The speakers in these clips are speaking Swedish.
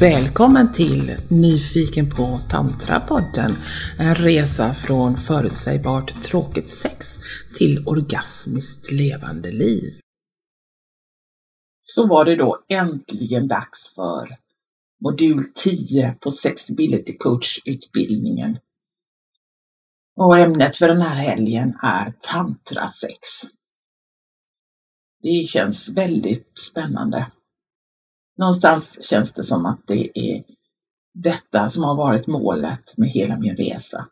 Välkommen till Nyfiken på Tantrapodden. En resa från förutsägbart tråkigt sex till orgasmiskt levande liv. Så var det då äntligen dags för modul 10 på Sexability Coach-utbildningen. Och ämnet för den här helgen är tantrasex. Det känns väldigt spännande någonstans känns det som att det är detta som har varit målet med hela min resa.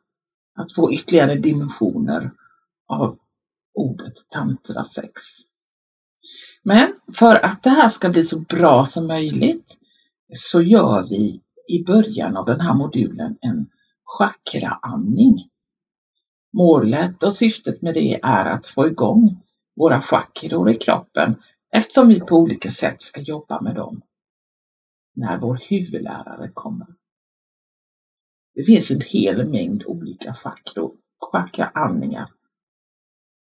Att få ytterligare dimensioner av ordet tantrasex. Men för att det här ska bli så bra som möjligt så gör vi i början av den här modulen en chakraandning. Målet och syftet med det är att få igång våra chakror i kroppen eftersom vi på olika sätt ska jobba med dem när vår huvudlärare kommer. Det finns en hel mängd olika vackra andningar.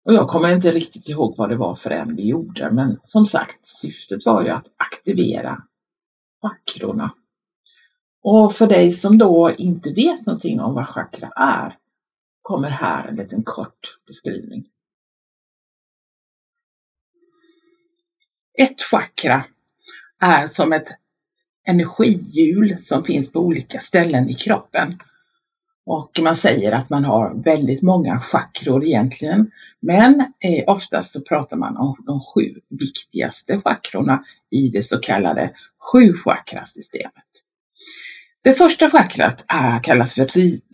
Och jag kommer inte riktigt ihåg vad det var för en vi gjorde, men som sagt, syftet var ju att aktivera chakrorna. Och för dig som då inte vet någonting om vad chakra är, kommer här en liten kort beskrivning. Ett chakra är som ett energihjul som finns på olika ställen i kroppen. Och man säger att man har väldigt många chakror egentligen. Men eh, oftast så pratar man om de sju viktigaste chakrorna i det så kallade sju chakrasystemet. Det första chakrat är, kallas för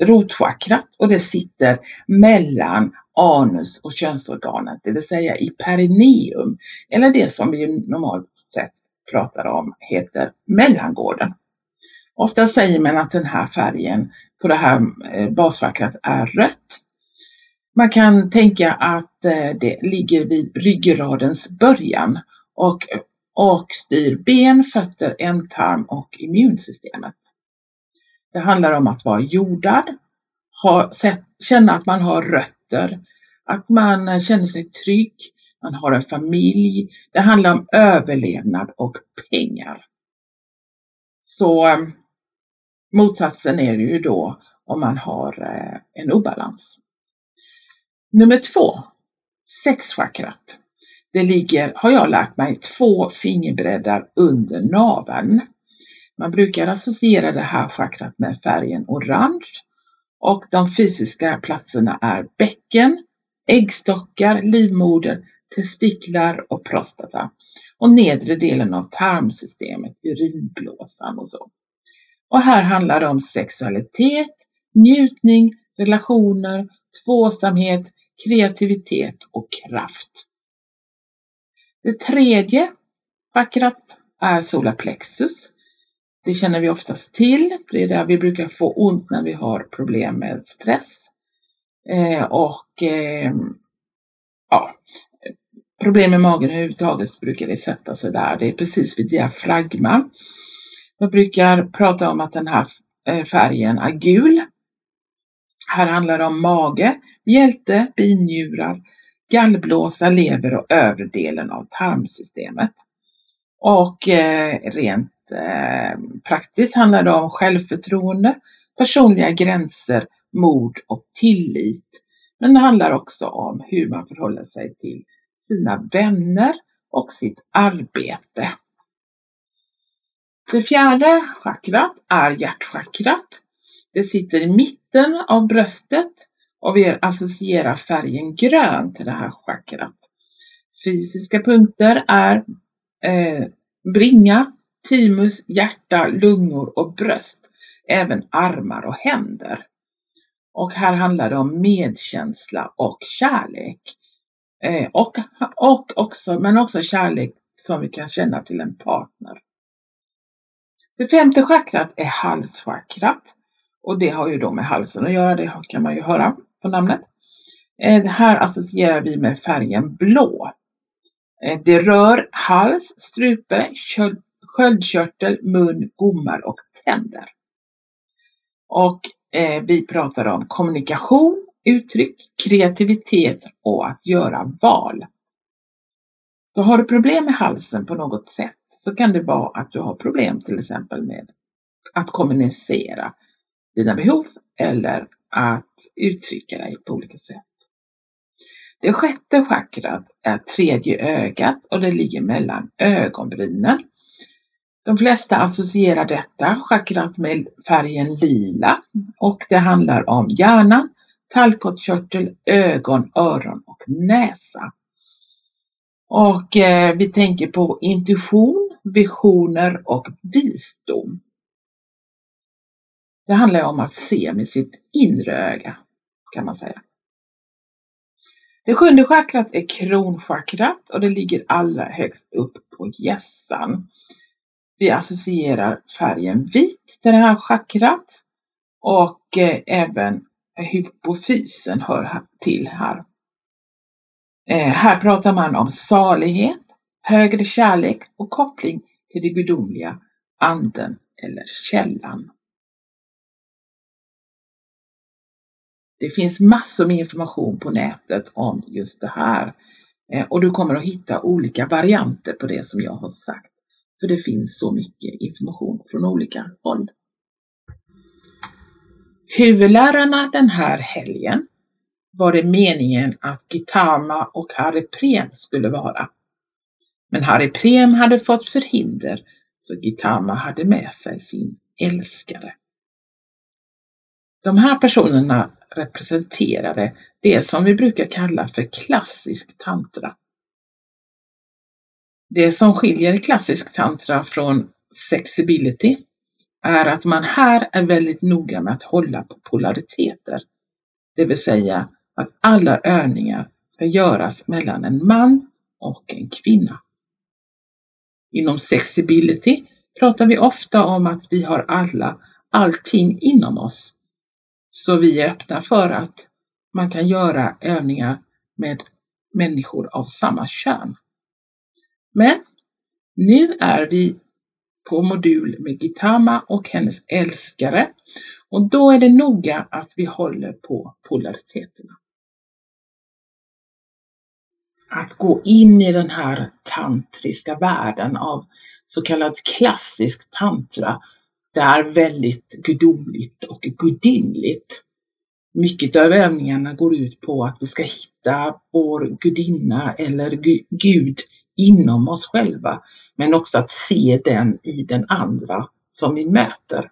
rotchakrat och det sitter mellan anus och könsorganet, det vill säga i perineum, eller det som vi normalt sett pratar om heter mellangården. Ofta säger man att den här färgen på det här eh, basfacket basvackrat är rött. Man kan tänka att eh, det ligger vid ryggradens början och, och styr ben, fötter, ändtarm och immunsystemet. Det handlar om att vara jordad, ha, känna att man har rötter, att man eh, känner sig trygg, man har en familj. Det handlar om överlevnad och pengar. Så eh, motsatsen är det ju då om man har eh, en obalans. Nummer två, sexchakrat. Det ligger, har jag lärt mig, två fingerbreddar under naveln. Man brukar associera det här chakrat med färgen orange och de fysiska platserna är bäcken, äggstockar, livmoder, testiklar och prostata och nedre delen av tarmsystemet, urinblåsan och så. Och här handlar det om sexualitet, njutning, relationer, tvåsamhet, kreativitet och kraft. Det tredje chakrat är solarplexus. Det känner vi oftast till. Det är där vi brukar få ont när vi har problem med stress. Eh, och eh, problem med magen överhuvudtaget så brukar det sätta sig där. Det är precis vid diafragma. Jag brukar prata om att den här eh, färgen är gul. Här handlar det om mage, hjälte, binjurar, gallblåsa, lever och övre delen av tarmsystemet. Och eh, rent eh, praktiskt handlar det om självförtroende, personliga gränser, mod och tillit. Men det handlar också om hur man förhåller sig till sina vänner och sitt arbete. Det fjärde chakrat är hjärtchakrat. Det sitter i mitten av bröstet och vi associerar färgen grön till det här chakrat. Fysiska punkter är eh, bringa, thymus, hjärta, lungor och bröst. Även armar och händer. Och här handlar det om medkänsla och kärlek. Eh, och, och också, men också kärlek som vi kan känna till en partner. Det femte chakrat är halschakrat och det har ju då med halsen att göra, det kan man ju höra på namnet. Eh, det här associerar vi med färgen blå. Eh, det rör hals, strupe, sköldkörtel, mun, gommar och tänder. Och eh, vi pratar om kommunikation, uttryck, kreativitet och att göra val. Så har du problem med halsen på något sätt så kan det vara att du har problem till exempel med att kommunicera dina behov eller att uttrycka dig på olika sätt. Det sjätte chakrat är tredje ögat och det ligger mellan ögonbrynen. De flesta associerar detta chakrat med färgen lila och det handlar om hjärnan, tallkottkörtel, ögon, öron och näsa. Och eh, vi tänker på intuition, visioner och visdom. Det handlar om att se med sitt inre öga kan man säga. Det sjunde chakrat är kronchakrat och det ligger allra högst upp på hjässan. Vi associerar färgen vit till det här chakrat och eh, även Eh, hypofysen hör till här. Eh, här pratar man om salighet, högre kärlek och koppling till det gudomliga, anden eller källan. Det finns massor med information på nätet om just det här eh, och du kommer att hitta olika varianter på det som jag har sagt. För det finns så mycket information från olika håll. Huvudlärarna den här helgen var det meningen att Gitama och Harry Prem skulle vara. Men Harry Prem hade fått förhinder så Gitama hade med sig sin älskare. De här personerna representerade det som vi brukar kalla för klassisk tantra. Det som skiljer klassisk tantra från sexibility är att man här är väldigt noga med att hålla på polariteter. Det vill säga att alla övningar ska göras mellan en man och en kvinna. Inom sexibility pratar vi ofta om att vi har alla allting inom oss så vi är öppna för att man kan göra övningar med människor av samma kön. Men nu är vi på modul med Gitama och hennes älskare och då är det noga att vi håller på polariteterna. Att gå in i den här tantriska världen av så kallad klassisk tantra det är väldigt gudomligt och gudinnligt. Mycket av övningarna går ut på att vi ska hitta vår gudinna eller Gud inom oss själva, men också att se den i den andra som vi möter.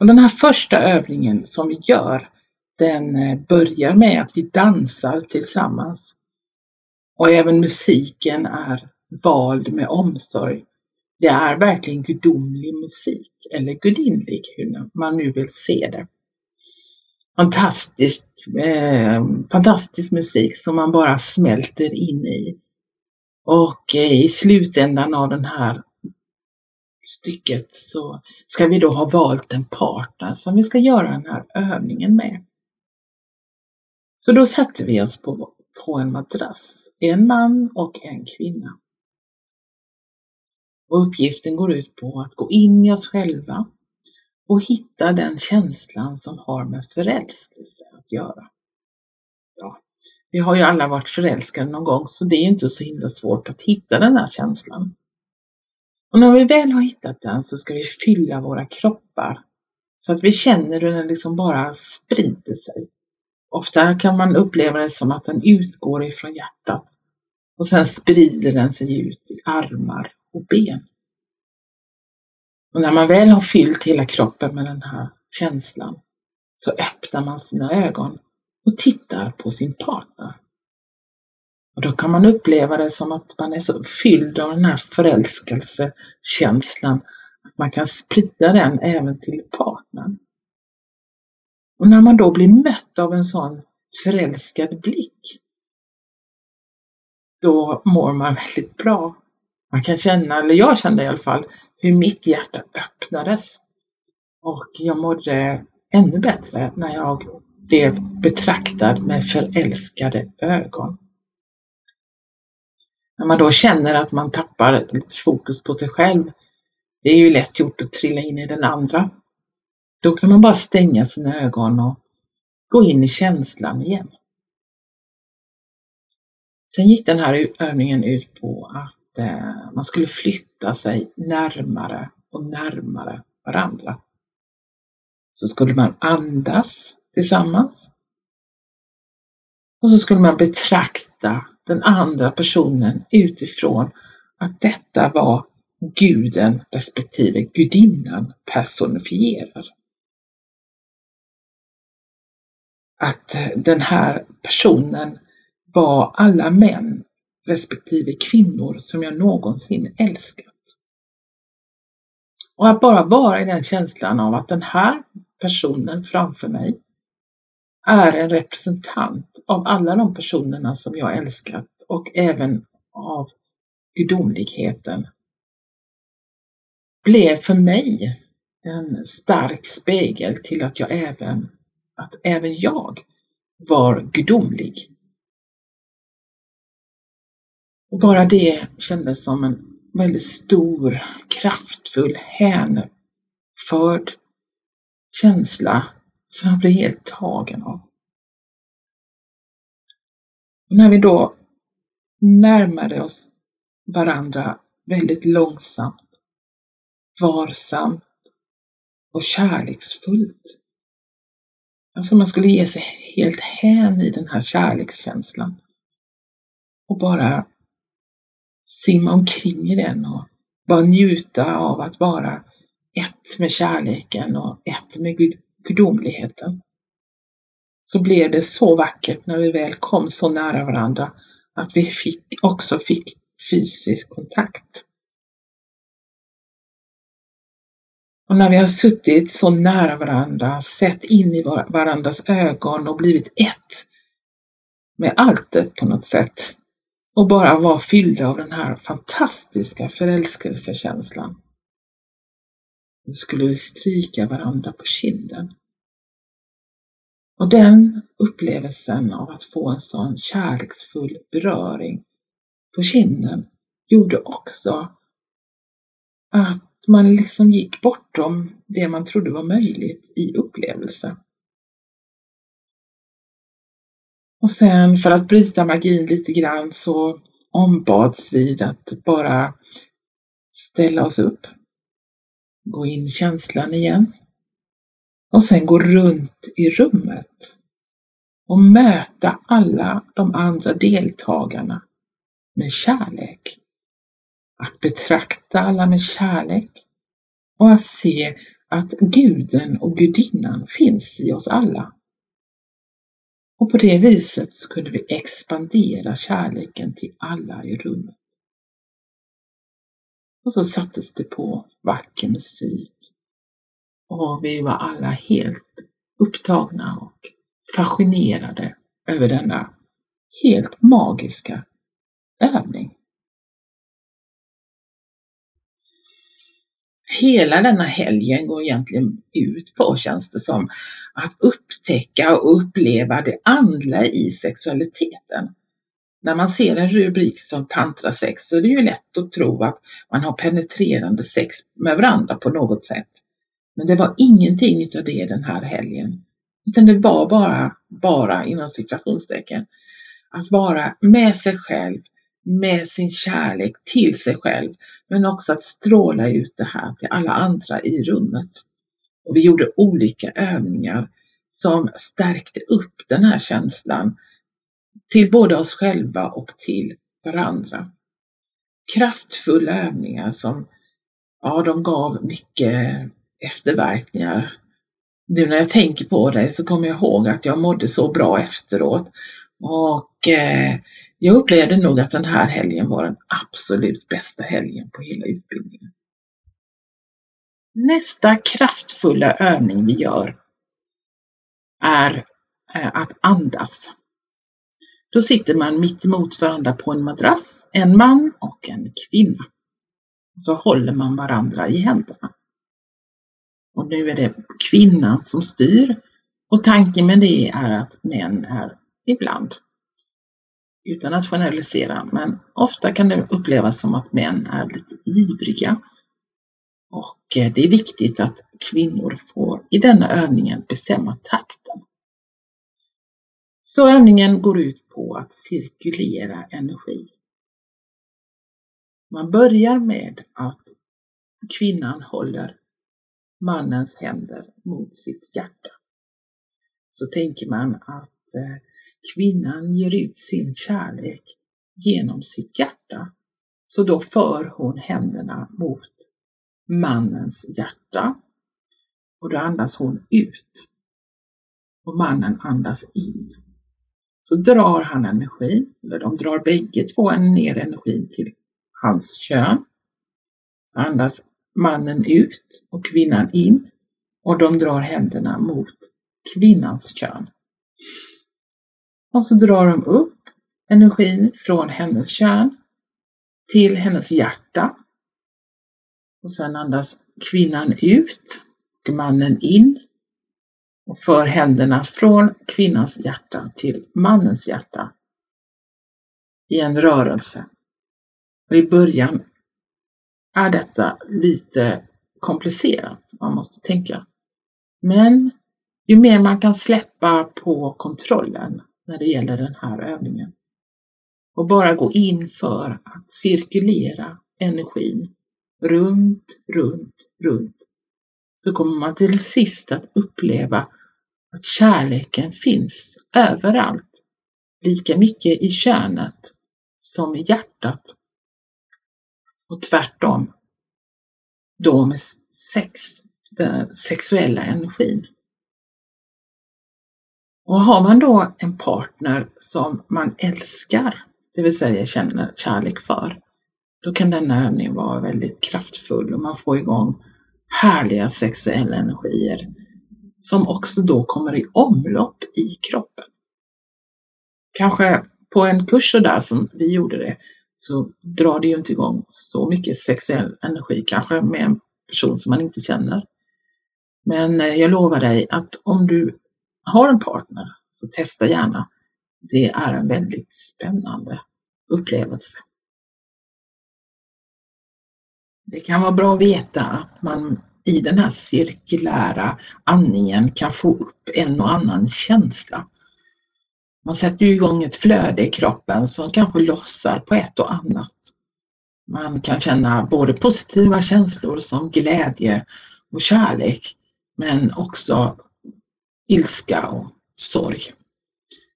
Och den här första övningen som vi gör, den eh, börjar med att vi dansar tillsammans. Och även musiken är vald med omsorg det är verkligen gudomlig musik, eller gudinlig, hur man nu vill se det. Fantastisk, eh, fantastisk musik som man bara smälter in i. Och i slutändan av den här stycket så ska vi då ha valt en partner som vi ska göra den här övningen med. Så då sätter vi oss på, på en madrass, en man och en kvinna. Och uppgiften går ut på att gå in i oss själva och hitta den känslan som har med förälskelse att göra. Ja, vi har ju alla varit förälskade någon gång så det är inte så himla svårt att hitta den här känslan. Och när vi väl har hittat den så ska vi fylla våra kroppar så att vi känner hur den liksom bara sprider sig. Ofta kan man uppleva det som att den utgår ifrån hjärtat och sen sprider den sig ut i armar och ben. Och när man väl har fyllt hela kroppen med den här känslan så öppnar man sina ögon och tittar på sin partner. Och då kan man uppleva det som att man är så fylld av den här förälskelsekänslan att man kan sprida den även till partnern. Och när man då blir mött av en sån förälskad blick, då mår man väldigt bra man kan känna, eller jag kände i alla fall, hur mitt hjärta öppnades. Och jag mådde ännu bättre när jag blev betraktad med förälskade ögon. När man då känner att man tappar lite fokus på sig själv, det är ju lätt gjort att trilla in i den andra. Då kan man bara stänga sina ögon och gå in i känslan igen. Sen gick den här övningen ut på att eh, man skulle flytta sig närmare och närmare varandra. Så skulle man andas tillsammans. Och så skulle man betrakta den andra personen utifrån att detta var guden respektive gudinnan personifierar. Att den här personen var alla män respektive kvinnor som jag någonsin älskat. Och att bara vara i den känslan av att den här personen framför mig är en representant av alla de personerna som jag älskat och även av gudomligheten blev för mig en stark spegel till att jag även, att även jag var gudomlig. Och bara det kändes som en väldigt stor, kraftfull, hänförd känsla som jag blev helt tagen av. När vi då närmade oss varandra väldigt långsamt, varsamt och kärleksfullt. Alltså man skulle ge sig helt hän i den här kärlekskänslan och bara simma omkring i den och bara njuta av att vara ett med kärleken och ett med Gud gudomligheten. Så blev det så vackert när vi väl kom så nära varandra att vi fick, också fick fysisk kontakt. Och när vi har suttit så nära varandra, sett in i varandras ögon och blivit ett med alltet på något sätt, och bara var fyllda av den här fantastiska förälskelsekänslan. Nu skulle vi stryka varandra på kinden. Och den upplevelsen av att få en sån kärleksfull beröring på kinden gjorde också att man liksom gick bortom det man trodde var möjligt i upplevelse. Och sen för att bryta magin lite grann så ombads vi att bara ställa oss upp, gå in i känslan igen och sen gå runt i rummet och möta alla de andra deltagarna med kärlek. Att betrakta alla med kärlek och att se att guden och gudinnan finns i oss alla. Och på det viset så kunde vi expandera kärleken till alla i rummet. Och så sattes det på vacker musik. Och vi var alla helt upptagna och fascinerade över denna helt magiska övning. hela denna helgen går egentligen ut på, känns det som, att upptäcka och uppleva det andliga i sexualiteten. När man ser en rubrik som tantrasex så är det ju lätt att tro att man har penetrerande sex med varandra på något sätt. Men det var ingenting av det den här helgen. Utan det var bara, bara inom situationstecken, att vara med sig själv med sin kärlek till sig själv, men också att stråla ut det här till alla andra i rummet. Och vi gjorde olika övningar som stärkte upp den här känslan till både oss själva och till varandra. Kraftfulla övningar som, ja, de gav mycket efterverkningar. Nu när jag tänker på det så kommer jag ihåg att jag mådde så bra efteråt och eh, jag upplevde nog att den här helgen var den absolut bästa helgen på hela utbildningen. Nästa kraftfulla övning vi gör är eh, att andas. Då sitter man mitt emot varandra på en madrass, en man och en kvinna. Så håller man varandra i händerna. Och nu är det kvinnan som styr och tanken med det är att män är ibland utan att generalisera, men ofta kan det upplevas som att män är lite ivriga. Och eh, det är viktigt att kvinnor får i denna övningen bestämma takten. Så övningen går ut på att cirkulera energi. Man börjar med att kvinnan håller mannens händer mot sitt hjärta. Så tänker man att eh, kvinnan ger ut sin kärlek genom sitt hjärta. Så då för hon händerna mot mannens hjärta och då andas hon ut och mannen andas in. Så drar han energi, eller de drar bägge två ner energin till hans kön. Så andas mannen ut och kvinnan in och de drar händerna mot kvinnans kön. Och så drar de upp energin från hennes kön till hennes hjärta. Och sen andas kvinnan ut och mannen in och för händerna från kvinnans hjärta till mannens hjärta i en rörelse. Och I början är detta lite komplicerat, man måste tänka. Men ju mer man kan släppa på kontrollen när det gäller den här övningen och bara gå in för att cirkulera energin runt, runt, runt så kommer man till sist att uppleva att kärleken finns överallt, lika mycket i könet som i hjärtat. Och tvärtom, då med sex, den sexuella energin. Och har man då en partner som man älskar, det vill säga känner kärlek för, då kan denna övning vara väldigt kraftfull och man får igång härliga sexuella energier som också då kommer i omlopp i kroppen. Kanske på en kurs där som vi gjorde det så drar det ju inte igång så mycket sexuell energi, kanske med en person som man inte känner. Men eh, jag lovar dig att om du har en partner så testa gärna. Det är en väldigt spännande upplevelse. Det kan vara bra att veta att man i den här cirkulära andningen kan få upp en och annan känsla. Man sätter ju igång ett flöde i kroppen som kanske lossar på ett och annat. Man kan känna både positiva känslor som glädje och kärlek men också ilska och sorg.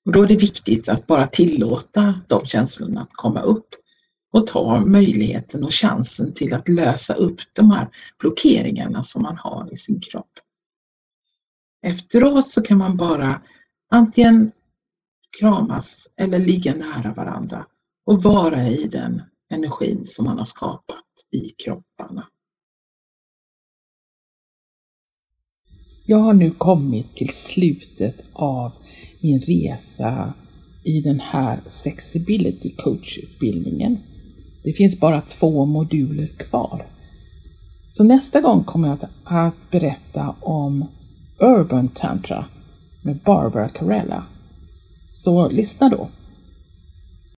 Och då är det viktigt att bara tillåta de känslorna att komma upp och tar möjligheten och chansen till att lösa upp de här blockeringarna som man har i sin kropp. Efteråt så kan man bara antingen kramas eller ligga nära varandra och vara i den energin som man har skapat i kropparna. Jag har nu kommit till slutet av min resa i den här Sexibility coach-utbildningen. Det finns bara två moduler kvar. Så nästa gång kommer jag att berätta om Urban Tantra med Barbara Carella. Så lyssna då!